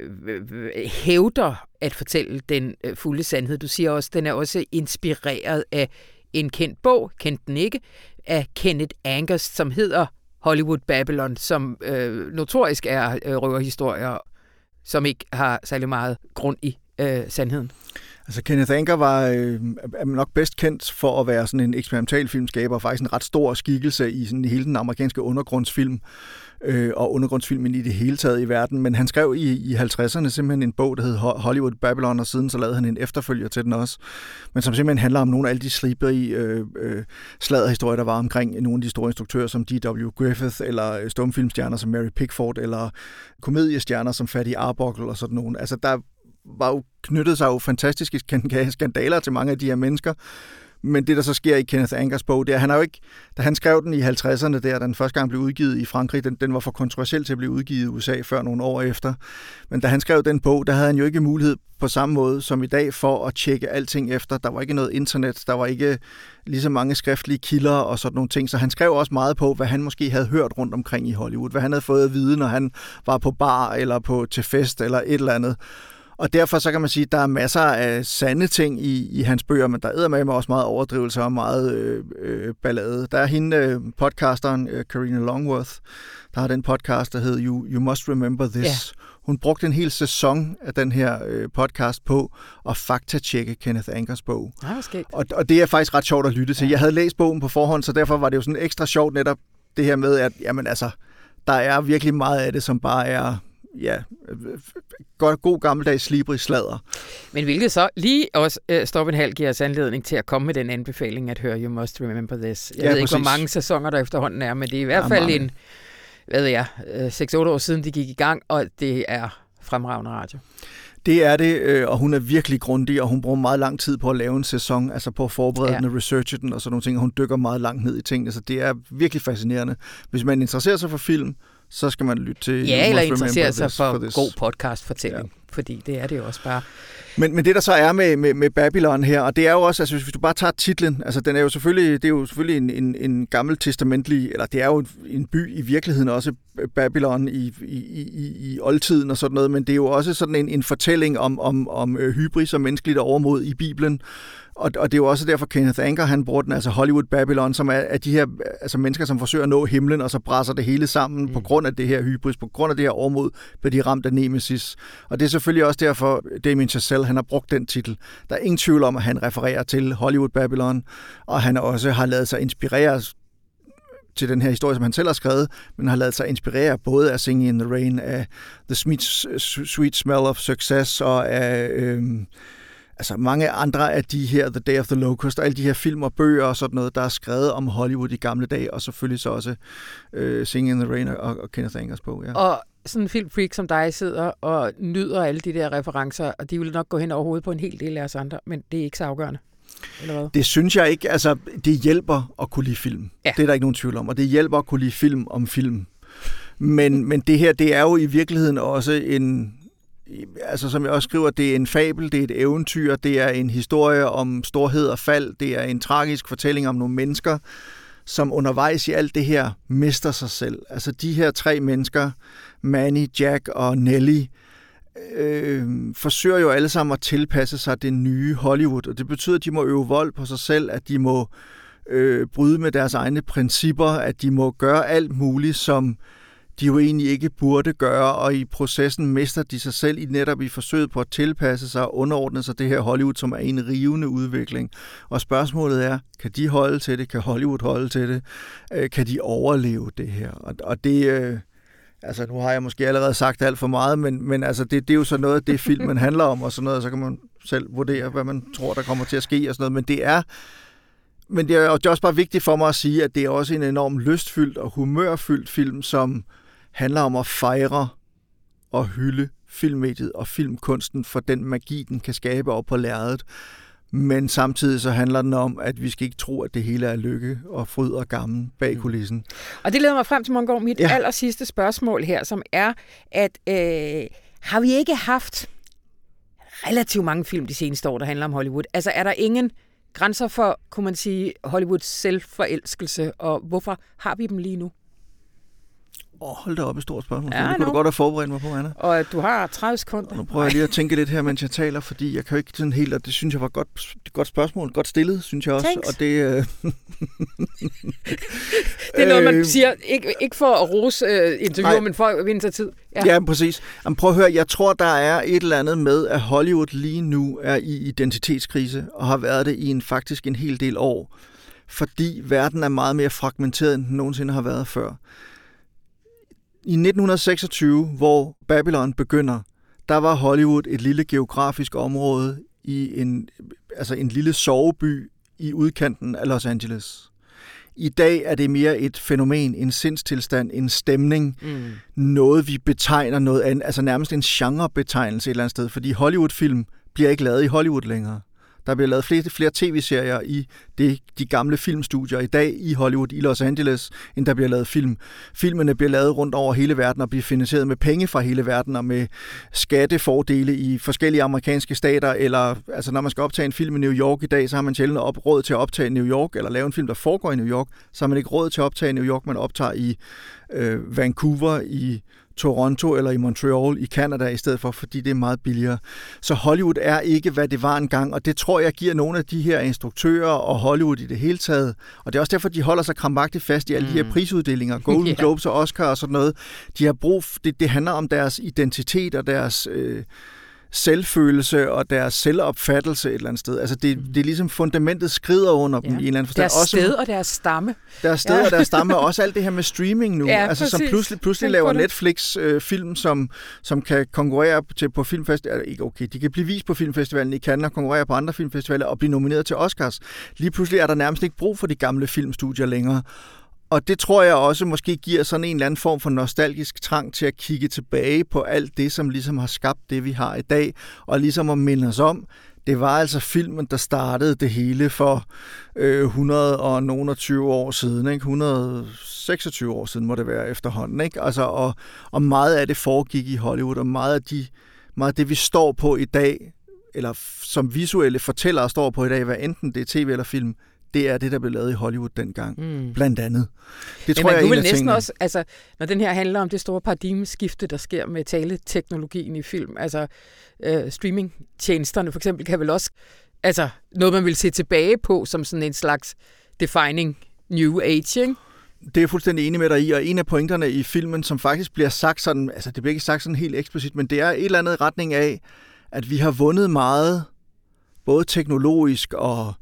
øh, øh hævder at fortælle den øh, fulde sandhed. Du siger også, at den er også inspireret af en kendt bog, kendt den ikke, af Kenneth Angers, som hedder Hollywood Babylon, som øh, notorisk er øh, røverhistorier, som ikke har særlig meget grund i øh, sandheden. Altså Kenneth Anger var øh, er nok bedst kendt for at være sådan en eksperimental filmskaber, og faktisk en ret stor skikkelse i sådan hele den amerikanske undergrundsfilm øh, og undergrundsfilmen i det hele taget i verden. Men han skrev i, i 50'erne simpelthen en bog, der hed Hollywood Babylon, og siden så lavede han en efterfølger til den også. Men som simpelthen handler om nogle af alle de slippery øh, øh, sladderhistorier, der var omkring nogle af de store instruktører som D.W. Griffith, eller øh, stumfilmstjerner som Mary Pickford, eller komediestjerner som Fatty Arbuckle og sådan nogle. Altså der var jo knyttet sig jo fantastiske skandaler til mange af de her mennesker. Men det, der så sker i Kenneth Angers bog, det er, at han har jo ikke, da han skrev den i 50'erne, der den første gang blev udgivet i Frankrig, den, den var for kontroversiel til at blive udgivet i USA før nogle år efter. Men da han skrev den bog, der havde han jo ikke mulighed på samme måde som i dag for at tjekke alting efter. Der var ikke noget internet, der var ikke lige så mange skriftlige kilder og sådan nogle ting. Så han skrev også meget på, hvad han måske havde hørt rundt omkring i Hollywood, hvad han havde fået at vide, når han var på bar eller på til fest eller et eller andet. Og derfor så kan man sige, at der er masser af sande ting i, i hans bøger, men der er med også meget overdrivelse og meget øh, øh, ballade. Der er hende, øh, podcasteren øh, Karina Longworth, der har den podcast, der hedder You, you Must Remember This. Ja. Hun brugte en hel sæson af den her øh, podcast på at faktatjekke Kenneth Ankers bog. Ja, og, og det er faktisk ret sjovt at lytte til. Ja. Jeg havde læst bogen på forhånd, så derfor var det jo sådan ekstra sjovt netop det her med, at jamen, altså, der er virkelig meget af det, som bare er ja, god, god gammeldags slibrig sladder. Men hvilket så lige også uh, Stop en halv giver os anledning til at komme med den anbefaling at høre You Must Remember This. Jeg ja, ved præcis. ikke, hvor mange sæsoner der efterhånden er, men det er i hvert ja, fald mange. en, hvad ved jeg, 6-8 år siden de gik i gang, og det er fremragende radio. Det er det, øh, og hun er virkelig grundig, og hun bruger meget lang tid på at lave en sæson, altså på at forberede ja. den og researche den og sådan nogle ting, og hun dykker meget langt ned i tingene, så det er virkelig fascinerende. Hvis man interesserer sig for film, så skal man lytte til... Ja, eller interessere sig for, for god podcast-fortælling, ja. Fordi det er det jo også bare. Men, men det der så er med, med, med Babylon her, og det er jo også, altså hvis du bare tager titlen, altså den er jo selvfølgelig, det er jo selvfølgelig en, en, en gammel testamentlig, eller det er jo en by i virkeligheden også, Babylon i, i, i, i oldtiden og sådan noget, men det er jo også sådan en, en fortælling om, om, om øh, hybris og menneskeligt overmod i Bibelen, og, og det er jo også derfor, Kenneth Anker, han bruger den, altså Hollywood Babylon, som er, er de her altså mennesker, som forsøger at nå himlen, og så brænder det hele sammen mm. på grund af det her hybris, på grund af det her overmod, bliver de ramt af Nemesis. Og det er selvfølgelig også derfor, Damien Chazelle, han har brugt den titel. Der er ingen tvivl om, at han refererer til Hollywood Babylon, og han også har lavet sig inspirere til den her historie, som han selv har skrevet, men har lavet sig inspirere både af Singing in the Rain, af The Sweet, Sweet Smell of Success og af... øhm, altså mange andre af de her, The Day of the Locust, og alle de her film og bøger og sådan noget, der er skrevet om Hollywood i gamle dage, og selvfølgelig så også øh, Singing in the Rain og, og Kenneth Angers bog. Ja. Og sådan en filmfreak som dig sidder og nyder alle de der referencer, og de vil nok gå hen over hovedet på en hel del af os andre, men det er ikke så afgørende. Eller hvad? Det synes jeg ikke. Altså, det hjælper at kunne lide film. Ja. Det er der ikke nogen tvivl om. Og det hjælper at kunne lide film om film. Men, men det her, det er jo i virkeligheden også en, altså som jeg også skriver, det er en fabel, det er et eventyr, det er en historie om storhed og fald, det er en tragisk fortælling om nogle mennesker, som undervejs i alt det her mister sig selv. Altså de her tre mennesker, Manny, Jack og Nelly, øh, forsøger jo alle sammen at tilpasse sig det nye Hollywood, og det betyder, at de må øve vold på sig selv, at de må øh, bryde med deres egne principper, at de må gøre alt muligt, som de jo egentlig ikke burde gøre, og i processen mister de sig selv i netop i forsøget på at tilpasse sig og underordne sig det her Hollywood, som er en rivende udvikling. Og spørgsmålet er, kan de holde til det? Kan Hollywood holde til det? Øh, kan de overleve det her? Og det... Øh, altså, nu har jeg måske allerede sagt alt for meget, men, men altså, det, det er jo så noget af det, filmen handler om, og sådan noget, så kan man selv vurdere, hvad man tror, der kommer til at ske og sådan noget. Men det er men det er, det er også bare vigtigt for mig at sige, at det er også en enorm lystfyldt og humørfyldt film, som handler om at fejre og hylde filmmediet og filmkunsten for den magi, den kan skabe op på lærredet. Men samtidig så handler den om, at vi skal ikke tro, at det hele er lykke og fryd og gammel bag mm. kulissen. Og det leder mig frem til, Mongård, mit ja. aller sidste spørgsmål her, som er, at øh, har vi ikke haft relativt mange film de seneste år, der handler om Hollywood? Altså er der ingen grænser for, kunne man sige, Hollywoods selvforelskelse, og hvorfor har vi dem lige nu? Åh, oh, hold da op et stort spørgsmål. Ja, det kunne du godt have forberedt mig på, Anna. Og du har 30 sekunder. Og nu prøver jeg lige at tænke lidt her, mens jeg taler, fordi jeg kan jo ikke sådan helt, og det synes jeg var godt, et godt spørgsmål, godt stillet, synes jeg også. Thanks. Og det, øh... det er noget, man øh, siger, ikke, ikke for at rose øh, interviewer, men for at vinde sig tid. Ja, ja præcis. Jamen, prøv at høre, jeg tror, der er et eller andet med, at Hollywood lige nu er i identitetskrise, og har været det i en faktisk en hel del år, fordi verden er meget mere fragmenteret, end den nogensinde har været før. I 1926, hvor Babylon begynder, der var Hollywood et lille geografisk område i en, altså en lille soveby i udkanten af Los Angeles. I dag er det mere et fænomen, en sindstilstand, en stemning, mm. noget vi betegner noget andet, altså nærmest en genrebetegnelse et eller andet sted, fordi Hollywood-film bliver ikke lavet i Hollywood længere. Der bliver lavet flere, flere tv-serier i det, de gamle filmstudier i dag i Hollywood, i Los Angeles, end der bliver lavet film. Filmene bliver lavet rundt over hele verden og bliver finansieret med penge fra hele verden og med skattefordele i forskellige amerikanske stater. Eller altså, når man skal optage en film i New York i dag, så har man sjældent op, råd til at optage i New York, eller lave en film, der foregår i New York. Så har man ikke råd til at optage i New York, man optager i øh, Vancouver, i Toronto eller i Montreal i Canada i stedet for, fordi det er meget billigere. Så Hollywood er ikke, hvad det var engang, og det tror jeg giver nogle af de her instruktører og Hollywood i det hele taget. Og det er også derfor, de holder sig krampagtigt fast i alle mm. de her mm. prisuddelinger, Golden yeah. Globes og Oscar og sådan noget. De har brug, det, det handler om deres identitet og deres... Øh, selvfølelse og deres selvopfattelse et eller andet sted. Altså det, mm. det er ligesom fundamentet skrider under ja. dem i en eller anden forstand. Deres også, sted og deres stamme. Deres sted ja. og deres stamme, og også alt det her med streaming nu. Ja, altså som pludselig, pludselig laver Netflix øh, film, som, som kan konkurrere til, på filmfestivaler. Ikke okay, de kan blive vist på filmfestivalen i Cannes og konkurrere på andre filmfestivaler og blive nomineret til Oscars. Lige pludselig er der nærmest ikke brug for de gamle filmstudier længere. Og det tror jeg også måske giver sådan en eller anden form for nostalgisk trang til at kigge tilbage på alt det, som ligesom har skabt det, vi har i dag, og ligesom at minde os om, det var altså filmen, der startede det hele for øh, 120 år siden, ikke? 126 år siden må det være efterhånden. Ikke? Altså, og, og meget af det foregik i Hollywood, og meget af, de, meget af det, vi står på i dag, eller som visuelle fortællere står på i dag, hvad enten det er tv eller film, det er det, der blev lavet i Hollywood dengang, mm. blandt andet. Det tror man jeg kunne vel næsten tingene. også, altså, når den her handler om det store paradigmeskifte, der sker med taleteknologien i film, altså øh, streamingtjenesterne for eksempel, kan vel også, altså noget, man vil se tilbage på som sådan en slags defining new age, ikke? Det er jeg fuldstændig enig med dig i, og en af pointerne i filmen, som faktisk bliver sagt sådan, altså det bliver ikke sagt sådan helt eksplicit, men det er et eller andet retning af, at vi har vundet meget, både teknologisk og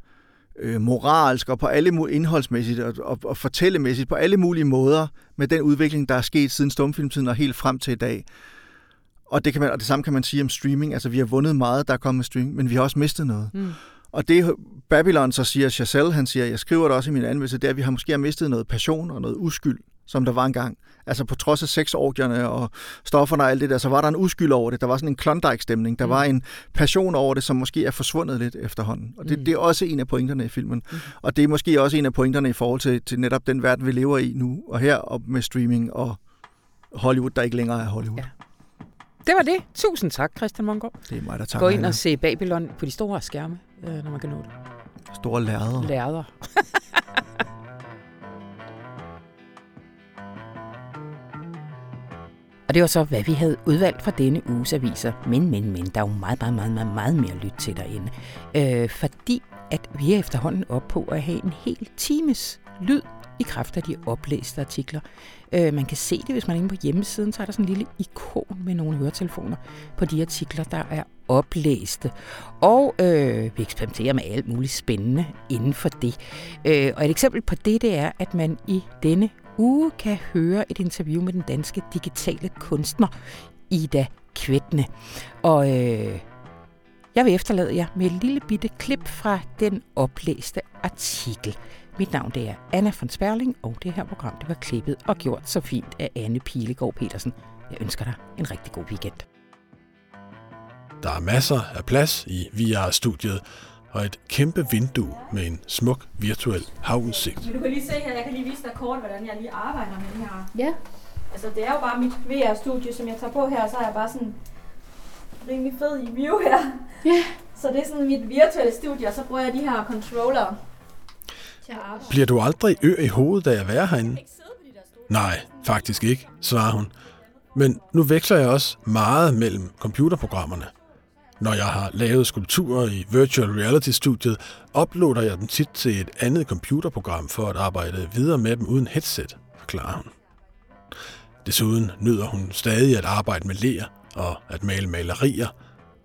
øh, moralsk og på alle indholdsmæssigt og, og, og fortællemæssigt på alle mulige måder med den udvikling, der er sket siden stumfilmtiden og helt frem til i dag. Og det, kan man, og det samme kan man sige om streaming. Altså, vi har vundet meget, der er kommet med streaming, men vi har også mistet noget. Mm. Og det Babylon så siger, Chazelle, han siger, jeg skriver det også i min anmeldelse, det er, at vi har måske mistet noget passion og noget uskyld som der var engang. Altså på trods af sexorgierne og stofferne og alt det der, så var der en uskyld over det. Der var sådan en Klondike-stemning. Der mm. var en passion over det, som måske er forsvundet lidt efterhånden. Og det, mm. det er også en af pointerne i filmen. Mm. Og det er måske også en af pointerne i forhold til, til netop den verden, vi lever i nu og her, og med streaming og Hollywood, der ikke længere er Hollywood. Ja. Det var det. Tusind tak, Christian Mongård. Det er mig, der takker Gå ind og se Babylon på de store skærme, øh, når man kan nå det. Store lærder. Lærder. Og det var så, hvad vi havde udvalgt fra denne uges aviser. Men, men, men, der er jo meget, meget, meget, meget, meget mere lyt til derinde. Øh, fordi at vi er efterhånden op på at have en hel times lyd i kraft af de oplæste artikler. Øh, man kan se det, hvis man er inde på hjemmesiden, så er der sådan en lille ikon med nogle høretelefoner på de artikler, der er oplæste. Og øh, vi eksperimenterer med alt muligt spændende inden for det. Øh, og et eksempel på det, det er, at man i denne uge kan høre et interview med den danske digitale kunstner Ida Kvætne. Og øh, jeg vil efterlade jer med et lille bitte klip fra den oplæste artikel. Mit navn det er Anna von Sperling, og det her program det var klippet og gjort så fint af Anne Pilegaard Petersen. Jeg ønsker dig en rigtig god weekend. Der er masser af plads i VR-studiet, og et kæmpe vindue med en smuk virtuel havudsigt. Men du kan lige se her, jeg kan lige vise dig kort, hvordan jeg lige arbejder med det her. Ja. Altså det er jo bare mit VR-studie, som jeg tager på her, så er jeg bare sådan rimelig fed i view her. Ja. Så det er sådan mit virtuelle studie, og så bruger jeg de her controller til at arbejde. Bliver du aldrig ø i hovedet af at være herinde? Nej, faktisk ikke, svarer hun. Men nu veksler jeg også meget mellem computerprogrammerne. Når jeg har lavet skulpturer i Virtual Reality-studiet, uploader jeg dem tit til et andet computerprogram for at arbejde videre med dem uden headset, forklarer hun. Desuden nyder hun stadig at arbejde med ler og at male malerier,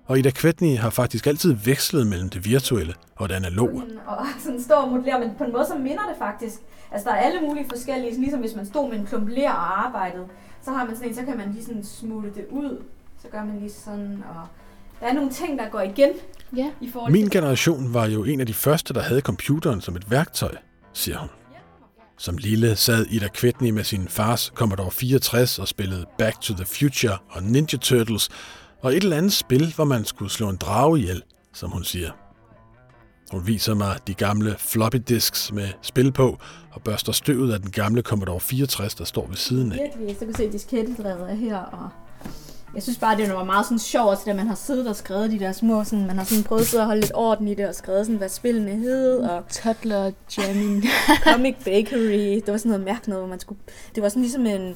og Ida Kvetni har faktisk altid vekslet mellem det virtuelle og det analoge. Og sådan står og modellerer, men på en måde så minder det faktisk. Altså der er alle mulige forskellige, ligesom hvis man stod med en klump ler og arbejdede, så har man sådan en, så kan man lige sådan smutte det ud. Så gør man lige sådan, og der er nogle ting, der går igen. Ja. I forhold Min generation var jo en af de første, der havde computeren som et værktøj, siger hun. Som lille sad Ida Kvetni med sin fars Commodore 64 og spillede Back to the Future og Ninja Turtles, og et eller andet spil, hvor man skulle slå en drage ihjel, som hun siger. Hun viser mig de gamle floppy disks med spil på, og børster støvet af den gamle Commodore 64, der står ved siden af. Virkelig, så kan se diskettedrevet er her, og jeg synes bare, det var meget sådan sjovt, at man har siddet og skrevet de der små, sådan, man har sådan prøvet at holde lidt orden i det, og skrevet sådan, hvad spillene hed, og Toddler jamming. Comic Bakery, det var sådan noget mærkeligt noget, hvor man skulle, det var sådan ligesom en,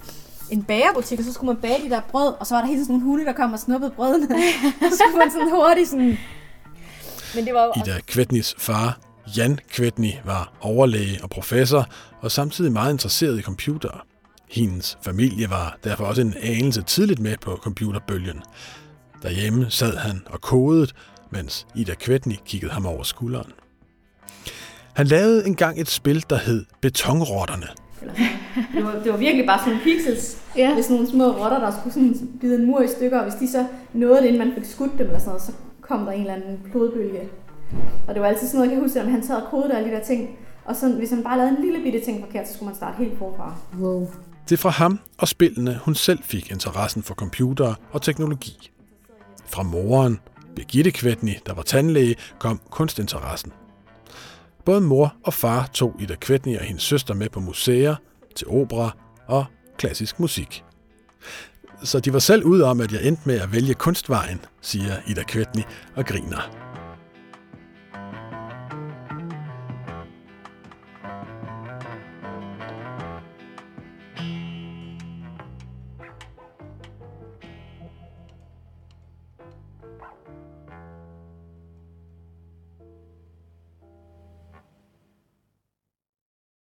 en bagerbutik, og så skulle man bage de der brød, og så var der hele sådan nogle hunde, der kom og snuppede brødene. så skulle man sådan hurtigt sådan... Men det var jo Ida Kvetnis far, Jan Kvetni, var overlæge og professor, og samtidig meget interesseret i computere. Hendes familie var derfor også en anelse tidligt med på computerbølgen. Derhjemme sad han og kodede, mens Ida Kvetni kiggede ham over skulderen. Han lavede engang et spil, der hed Betonrotterne. Sådan. Det var, det var virkelig bare sådan nogle pixels. Ja. Hvis nogle små rotter, der skulle sådan bide en mur i stykker, og hvis de så nåede det, inden man fik skudt dem, eller sådan noget, så kom der en eller anden blodbølge. Og det var altid sådan noget, jeg kan huske, at han sad og kodede alle de der ting. Og så, hvis han bare lavede en lille bitte ting forkert, så skulle man starte helt forfra. Wow. Det er fra ham og spillene, hun selv fik interessen for computere og teknologi. Fra moren, Birgitte Kvetni, der var tandlæge, kom kunstinteressen. Både mor og far tog Ida Kvetni og hendes søster med på museer, til opera og klassisk musik. Så de var selv ude om, at jeg endte med at vælge kunstvejen, siger Ida Kvetni og griner.